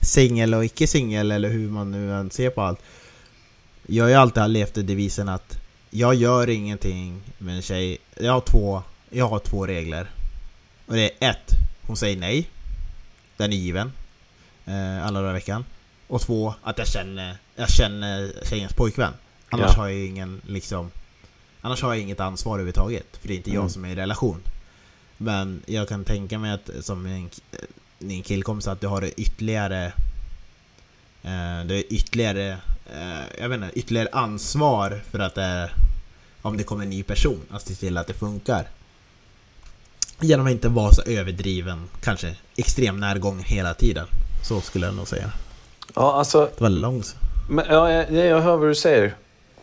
[SPEAKER 1] singel och icke-singel, eller hur man nu än ser på allt. Jag har ju alltid levt efter devisen att jag gör ingenting med en tjej. Jag har två, jag har två regler. Och det är ett, hon säger nej. Den är given. Eh, alla dagar i veckan. Och två, att jag känner, jag känner tjejens pojkvän. Annars
[SPEAKER 2] Ja.
[SPEAKER 1] har jag ingen liksom... Annars har jag inget ansvar överhuvudtaget. För det är inte jag
[SPEAKER 2] Mm.
[SPEAKER 1] som är i relation. Men jag kan tänka mig att som en, din killkompis att du har ytterligare... Eh, du har ytterligare... Eh, jag vet inte, ytterligare ansvar för att det... Om det kommer en ny person, att se till att det funkar. Genom att inte vara så överdriven, kanske extrem närgång hela tiden. Så skulle jag nog säga.
[SPEAKER 2] Ja, alltså,
[SPEAKER 1] Det var långt.
[SPEAKER 2] men, ja, jag, jag hör vad du säger.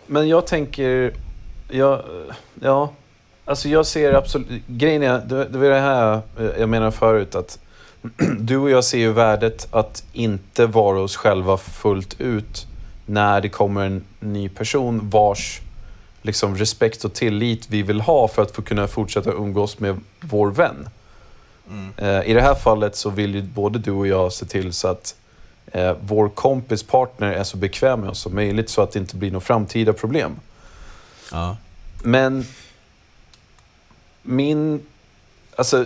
[SPEAKER 2] Men jag tänker, jag, ja, alltså jag ser absolut, grejen är, det, det var det här jag menar förut, att du och jag ser ju värdet att inte vara oss själva fullt ut när det kommer en ny person vars liksom, respekt och tillit vi vill ha för att få kunna fortsätta umgås med vår vän.
[SPEAKER 1] Mm.
[SPEAKER 2] Eh, I det här fallet så vill ju både du och jag se till så att eh, vår kompis partner är så bekväm med oss som möjligt så att det inte blir några framtida problem.
[SPEAKER 1] Ja.
[SPEAKER 2] Men min... Alltså,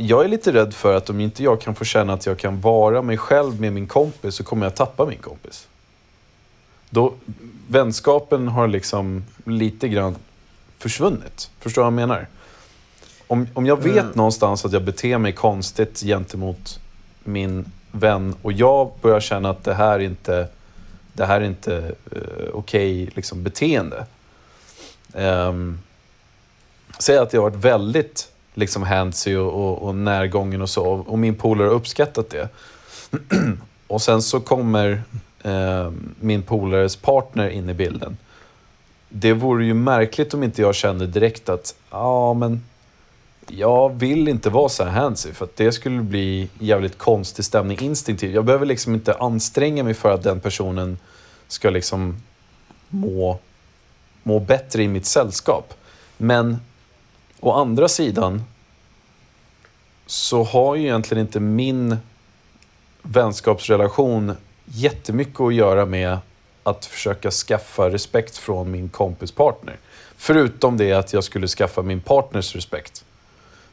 [SPEAKER 2] jag är lite rädd för att om inte jag kan få känna att jag kan vara mig själv med min kompis så kommer jag tappa min kompis. Då, vänskapen har liksom lite grann försvunnit. Förstår du vad jag menar? Om, om jag vet
[SPEAKER 1] Mm.
[SPEAKER 2] någonstans att jag beter mig konstigt gentemot min vän och jag börjar känna att det här inte det här är inte uh, okej liksom, beteende. Um, säg att jag har varit väldigt liksom, handsy och, och, och närgången och så och min polare har uppskattat det. och sen så kommer eh, min polares partner in i bilden. Det vore ju märkligt om inte jag kände direkt att ja men jag vill inte vara så här handsy för att det skulle bli jävligt konstig stämning instinktivt. Jag behöver liksom inte anstränga mig för att den personen ska liksom må, må bättre i mitt sällskap. Men å andra sidan så har ju egentligen inte min vänskapsrelation jättemycket att göra med att försöka skaffa respekt från min kompis partner. Förutom det att jag skulle skaffa min partners respekt.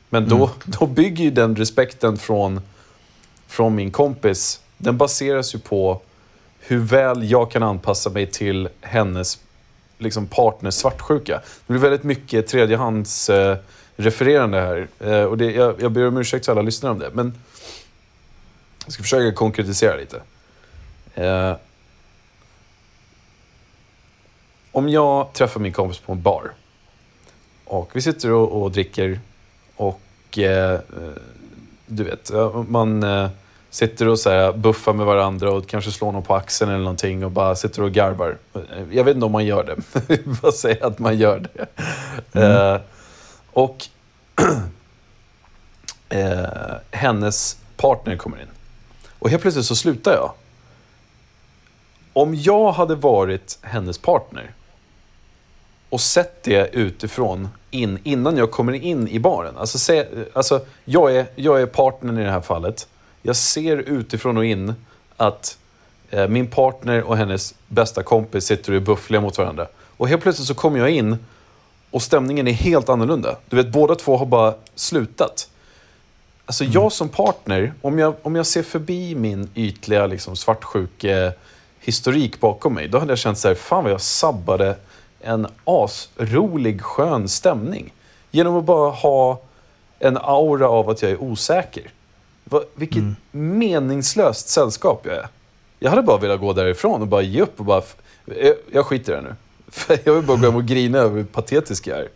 [SPEAKER 2] Men då, då bygger ju den respekten från, från min kompis, den baseras ju på hur väl jag kan anpassa mig till hennes liksom, partners svartsjuka. Det blir väldigt mycket tredjehands eh, refererande här. Eh, och det, jag, jag ber om ursäkt till alla lyssnare om det. Men jag ska försöka konkretisera lite. Eh, om jag träffar min kompis på en bar och vi sitter och, och dricker och eh, eh du vet, eh, man eh, sitter och så här, buffar med varandra och kanske slår någon på axeln eller någonting och bara sitter och garvar. Jag vet inte om man gör det, vad säger att man gör det. Eh, och eh, hennes partner kommer in. Och helt plötsligt så slutar jag. Om jag hade varit hennes partner och sett det utifrån in, innan jag kommer in i baren. Alltså, se, alltså jag, är, jag är partnern i det här fallet. Jag ser utifrån och in att eh, min partner och hennes bästa kompis sitter och är buffliga mot varandra. Och helt plötsligt så kommer jag in och stämningen är helt annorlunda. Du vet, båda två har bara slutat. Alltså jag som partner, om jag, om jag ser förbi min ytliga liksom, svartsjuke historik bakom mig, då hade jag känt så här, fan vad jag sabbade en asrolig, skön stämning. Genom att bara ha en aura av att jag är osäker. Va, vilket meningslöst sällskap jag är. Jag hade bara velat gå därifrån och bara ge upp och bara... Jag, jag skiter i det nu. För jag vill bara gå hem och grina över hur patetisk jag är.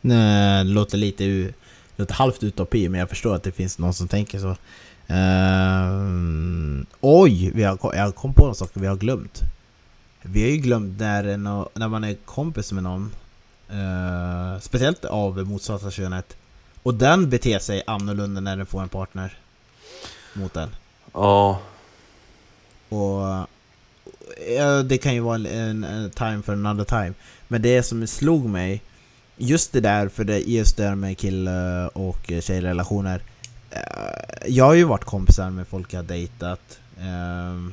[SPEAKER 1] Nej, det låter lite, u- låter halvt utopi, men jag förstår att det finns någon som tänker så. Ehm, oj, vi har, jag kom på en sak vi har glömt. Vi har ju glömt när, när man är kompis med någon, uh, speciellt av motsatta könet, och den beter sig annorlunda när den får en partner mot den.
[SPEAKER 2] Ja,
[SPEAKER 1] Och det kan ju vara en, en, en time for another time. Men det som slog mig, just det där, för det just det där med kille och tjejrelationer. eh, Jag har ju varit kompisar med folk jag dejtat eh,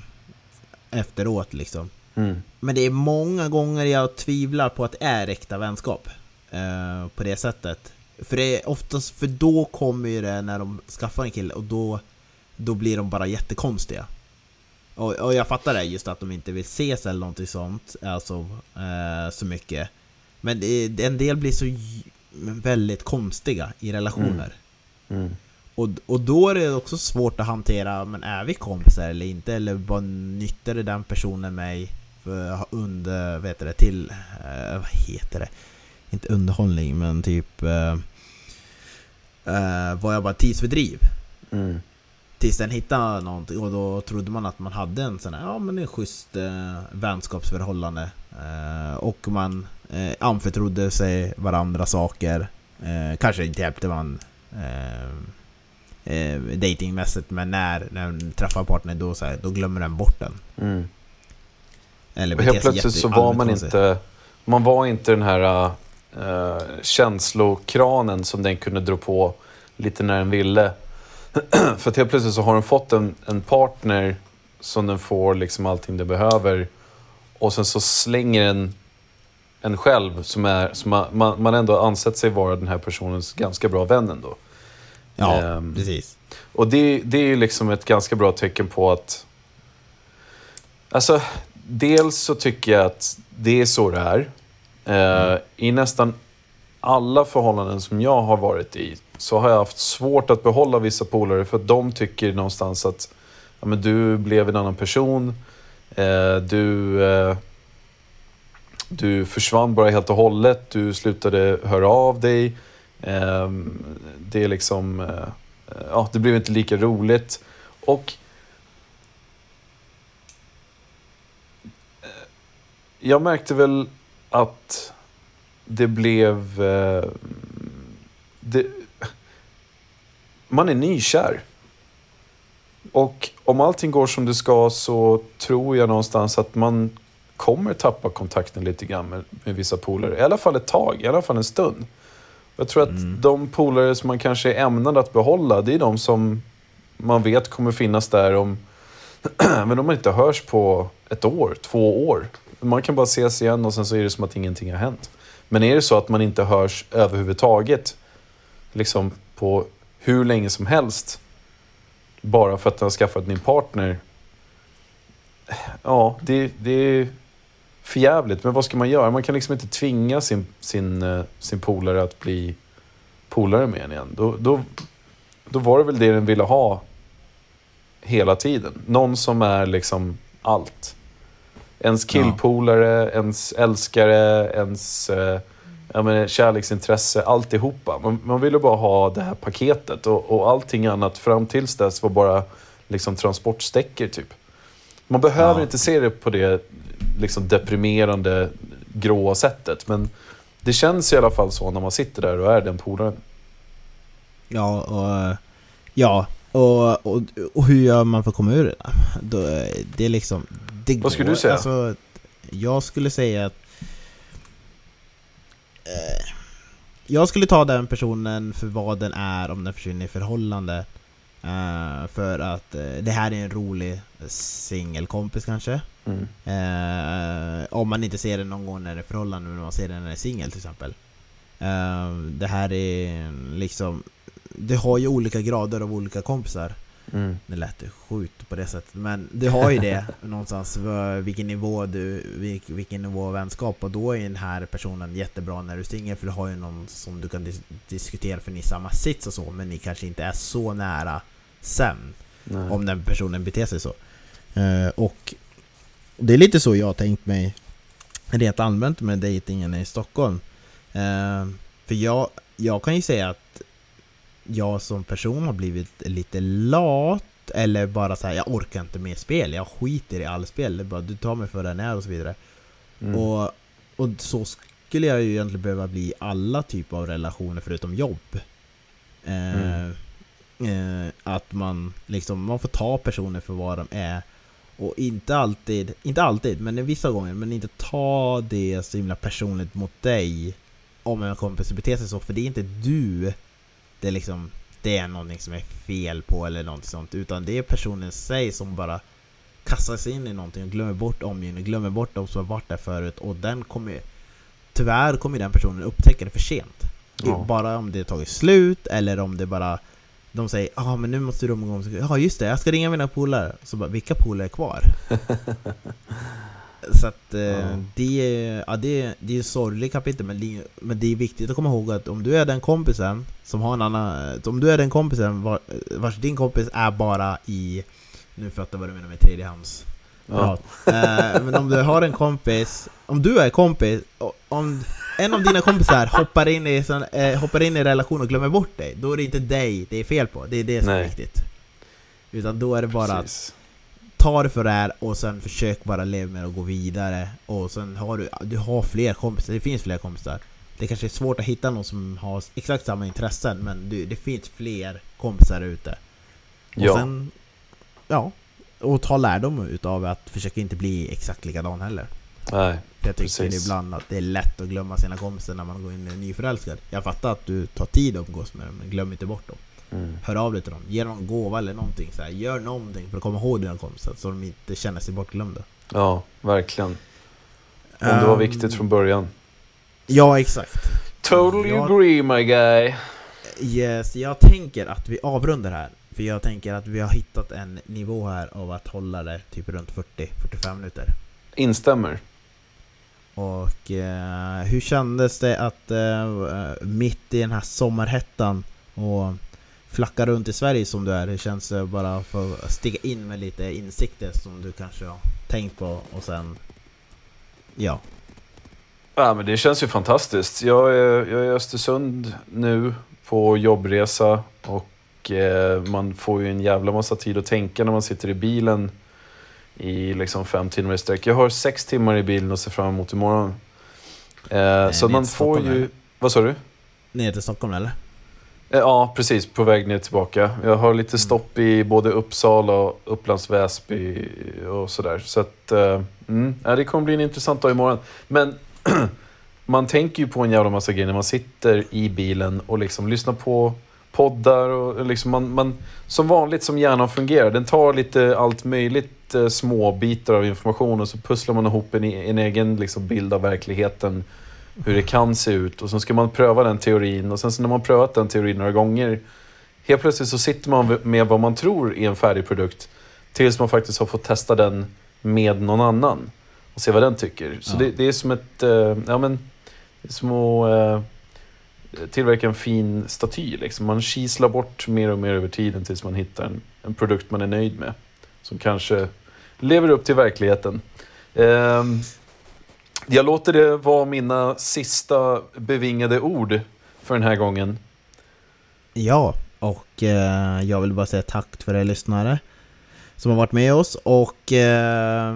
[SPEAKER 1] efteråt liksom.
[SPEAKER 2] mm.
[SPEAKER 1] Men det är många gånger jag tvivlar på att det är äkta vänskap. Eh, på det sättet. För det är oftast, för då kommer ju det när de skaffar en kille och då, då blir de bara jättekonstiga. Och, och jag fattar det, just att de inte vill ses eller någonting sånt, alltså eh, så mycket. Men det, en del blir så väldigt konstiga i relationer.
[SPEAKER 2] Mm.
[SPEAKER 1] Och, och då är det också svårt att hantera, men är vi kompisar eller inte? Eller vad nyttar det den personen mig för under, vet det, till, eh, vad heter det? Inte underhållning, men typ eh, eh, var jag bara tidsfördriv.
[SPEAKER 2] Mm.
[SPEAKER 1] Tills den hittade någonting och då trodde man att man hade en sån här, ja men en schysst eh, vänskapsförhållande. Eh, och man eh, anförtrodde sig varandra saker. Eh, kanske inte hjälpte man eh, eh, datingmässigt men när, när man träffar partnern då, så här, då glömmer den bort den.
[SPEAKER 2] Mm.
[SPEAKER 1] Eller
[SPEAKER 2] Och helt plötsligt så var man inte... Man var inte den här uh, känslokranen som den kunde dra på lite när den ville. För att helt plötsligt så har den fått en, en partner som den får liksom allting den behöver. Och sen så slänger den en själv som, är, som man, man, man ändå ansett sig vara den här personens ganska bra vän ändå.
[SPEAKER 1] Ja,
[SPEAKER 2] Ehm,
[SPEAKER 1] precis.
[SPEAKER 2] Och det, det är ju liksom ett ganska bra tecken på att... Alltså, dels så tycker jag att det är så det är. Eh, I nästan alla förhållanden som jag har varit i så har jag haft svårt att behålla vissa polare för att de tycker någonstans att ja, men du blev en annan person. Eh, du, eh, du försvann bara helt och hållet. Du slutade höra av dig. Eh, det är liksom... Eh, ja, det blev inte lika roligt. Och eh, jag märkte väl att det blev... Eh, det, man är nykär. Och om allting går som det ska så tror jag någonstans att man kommer tappa kontakten lite grann med, med vissa polare. I alla fall ett tag, i alla fall en stund. Jag tror att
[SPEAKER 1] Mm.
[SPEAKER 2] de polare som man kanske är ämnad att behålla, det är de som man vet kommer finnas där om... men om man inte hörs på ett år, två år. Man kan bara ses igen och sen så är det som att ingenting har hänt. Men är det så att man inte hörs överhuvudtaget, liksom på hur länge som helst, bara för att den har skaffat ny partner. Ja, det, det är förjävligt. Men vad ska man göra? Man kan liksom inte tvinga sin, sin, eh, sin polare att bli polare med en igen. Då, då, då var det väl det den ville ha hela tiden. Någon som är liksom allt. Ens killpolare, ens älskare, ens eh, jag menar, kärleksintresse, alltihopa. Man, man ville bara ha det här paketet och, och allting annat fram tills dess var bara liksom transportsträckor typ. Man behöver
[SPEAKER 1] Ja.
[SPEAKER 2] inte se det på det liksom deprimerande, gråa sättet. Men det känns i alla fall så när man sitter där och är den polaren.
[SPEAKER 1] Ja, och, ja och, och, och hur gör man för att komma ur det? Då, det är liksom... Det
[SPEAKER 2] Vad skulle du säga?
[SPEAKER 1] Alltså, jag skulle säga att... Eh, jag skulle ta den personen för vad den är om den försvinner i förhållande. Eh, för att eh, det här är en rolig singelkompis kanske.
[SPEAKER 2] Mm.
[SPEAKER 1] Eh, om man inte ser den någon gång när det är förhållande, men man ser den när det är singel till exempel. Eh, det här är liksom... Det har ju olika grader av olika kompisar.
[SPEAKER 2] Mm.
[SPEAKER 1] Det lät ju sjukt på det sättet, men det har ju det någonstans. Vilken nivå du, vilk- vilken nivå av vänskap. Och då är den här personen jättebra när du är singel, för du har ju någon som du kan dis- diskutera för ni är samma sits och så, men ni kanske inte är så nära sen.
[SPEAKER 2] Nej.
[SPEAKER 1] Om den personen beter sig så. Eh, och det är lite så jag har tänkt mig rent allmänt med dejtingen i Stockholm. Eh, för jag, jag kan ju säga att jag som person har blivit lite lat eller bara så här, jag orkar inte med spel, jag skiter i all spel. Bara, du tar mig för den är och så vidare.
[SPEAKER 2] Mm.
[SPEAKER 1] Och, och så skulle jag ju egentligen behöva bli i alla typer av relationer förutom jobb. Eh, eh, att man liksom, man får ta personer för vad de är. Och inte alltid, inte alltid, men vissa gånger, men inte ta det så himla personligt mot dig. Om en kompis beter sig så, för det är inte du det är liksom det är någonting som är fel på eller någonting sånt. Utan det är personen sig som bara kastar sig in i någonting och glömmer bort omgivningen, glömmer bort de som har varit där förut och den kommer Tyvärr kommer den personen upptäcka det för sent.
[SPEAKER 2] Ja.
[SPEAKER 1] Bara om det tagit slut eller om det bara de säger ja ah, men nu måste du umgås Ja just det, jag ska ringa mina polare. Så bara, vilka polare är kvar? så att eh, det, är, ja, det, är, det är ett sorgligt kapitel men det, är- men det är viktigt att komma ihåg att om du är den kompisen som har en annan... Om du är den kompisen var, vars din kompis är bara i... Nu fattar jag vad du menar med tredjehands
[SPEAKER 2] Ja.
[SPEAKER 1] Eh, men om du har en kompis, om du är kompis, om en av dina kompisar hoppar in i, sån, eh, hoppar in i relation och glömmer bort dig, då är det inte dig det är fel på. Det är det som är
[SPEAKER 2] Nej.
[SPEAKER 1] viktigt. Utan då är det bara att
[SPEAKER 2] Precis.
[SPEAKER 1] Ta det för det är och sen försök bara leva med det och gå vidare. Och sen har du, du har fler kompisar, det finns fler kompisar. Det kanske är svårt att hitta någon som har exakt samma intressen, men du, det finns fler kompisar ute. Och
[SPEAKER 2] Ja.
[SPEAKER 1] sen, ja, och ta lärdom utav att försöka inte bli exakt likadan heller.
[SPEAKER 2] Nej.
[SPEAKER 1] Jag tycker
[SPEAKER 2] Precis.
[SPEAKER 1] ibland att det är lätt att glömma sina kompisar när man går in i nyförälskad. Jag fattar att du tar tid att umgås med dem, men glöm inte bort dem.
[SPEAKER 2] Mm.
[SPEAKER 1] Hör av dig till dem, ge dem en gåva eller någonting. Så här. Gör någonting för att komma ihåg dina kompisar så de inte känner sig bortglömda.
[SPEAKER 2] Ja, verkligen. Om det var
[SPEAKER 1] Ehm,
[SPEAKER 2] viktigt från början.
[SPEAKER 1] Ja, exakt.
[SPEAKER 2] Totally
[SPEAKER 1] Ja.
[SPEAKER 2] agree my guy.
[SPEAKER 1] Yes, jag tänker att vi avrundar här. För jag tänker att vi har hittat en nivå här av att hålla det typ runt 40-45 minuter.
[SPEAKER 2] Instämmer.
[SPEAKER 1] Och eh, hur kändes det att eh, mitt i den här sommarhettan och flacka runt i Sverige som du är, hur känns det bara för att stiga in med lite insikter som du kanske har tänkt på och sen... Ja.
[SPEAKER 2] Ja, men det känns ju fantastiskt. Jag är, jag är i Östersund nu på jobbresa och eh, man får ju en jävla massa tid att tänka när man sitter i bilen i liksom fem timmar i sträck. Jag har sex timmar i bilen och ser fram emot imorgon. Eh, så
[SPEAKER 1] ner
[SPEAKER 2] man får
[SPEAKER 1] Stockholm,
[SPEAKER 2] ju...
[SPEAKER 1] eller?
[SPEAKER 2] Vad sa du?
[SPEAKER 1] Ner till Stockholm eller?
[SPEAKER 2] Eh, Ja, precis. På väg ner tillbaka. Jag har
[SPEAKER 1] Mm.
[SPEAKER 2] lite stopp i både Uppsala och Upplands Väsby och sådär. Så att, eh, mm, ja, det kommer bli en intressant dag imorgon. Men man tänker ju på en jävla massa grejer när man sitter i bilen och liksom lyssnar på poddar och liksom man, man som vanligt som hjärnan fungerar. Den tar lite allt möjligt eh, små bitar av information och så pusslar man ihop en, en egen liksom, bild av verkligheten. Hur det kan se ut och så ska man pröva den teorin och sen så när man prövat den teorin några gånger Helt plötsligt så sitter man med vad man tror är en färdig produkt tills man faktiskt har fått testa den med någon annan och se vad den tycker. Så
[SPEAKER 1] Ja.
[SPEAKER 2] det, det är som ett, eh, ja men, det är som att eh, tillverka en fin staty liksom. Man kislar bort mer och mer över tiden tills man hittar en, en produkt man är nöjd med. Som kanske lever upp till verkligheten. Ehm, jag låter det vara mina sista bevingade ord för den här gången.
[SPEAKER 1] Ja, och eh, jag vill bara säga tack för er lyssnare som har varit med oss och eh,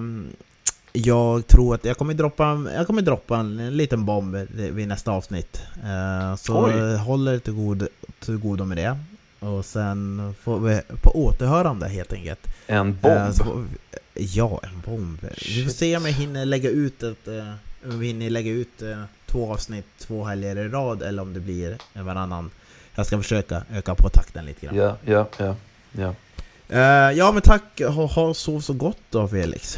[SPEAKER 1] jag tror att jag kommer droppa, jag kommer droppa en, en liten bomb vid nästa avsnitt. Eh, så
[SPEAKER 2] Oj.
[SPEAKER 1] håll er till, god, till godo med det. Och sen får vi på återhörande helt enkelt.
[SPEAKER 2] En
[SPEAKER 1] Eh,
[SPEAKER 2] bomb.
[SPEAKER 1] Ja, en bomb. Vi får se om jag hinner lägga ut ett, eh, om vi hinner lägga ut eh, två avsnitt två helger i rad eller om det blir en varannan. Jag ska försöka öka på takten lite grann.
[SPEAKER 2] Ja, ja, ja. ja.
[SPEAKER 1] Eh, ja men tack, ha, ha sov så gott då Felix.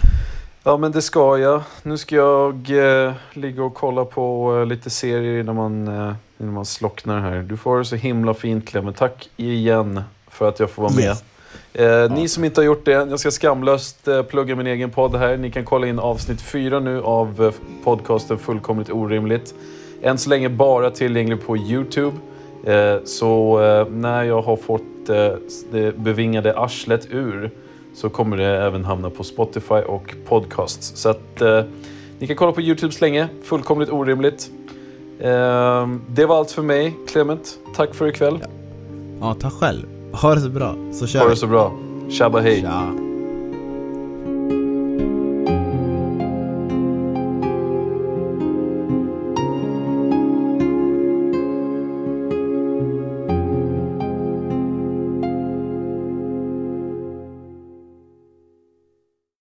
[SPEAKER 2] Ja, men det ska jag. Nu ska jag eh, ligga och kolla på eh, lite serier innan man, eh, innan man slocknar här. Du får det så himla fint Clement. Tack igen för att jag får vara med. Eh, Ni som inte har gjort det, jag ska skamlöst eh, plugga min egen podd här. Ni kan kolla in avsnitt fyra nu av eh, podcasten Fullkomligt Orimligt. Än så länge bara tillgänglig på YouTube. Eh, så eh, när jag har fått eh, det bevingade arslet ur så kommer det även hamna på Spotify och podcasts. Så att ni kan kolla på YouTube så länge. Fullkomligt Orimligt. Det var allt för mig, Clement. Tack för ikväll.
[SPEAKER 1] Ja, tack själv. Ha det så bra, så kör
[SPEAKER 2] Ha
[SPEAKER 1] vi.
[SPEAKER 2] det så bra. Tjabba hej.
[SPEAKER 1] Tja.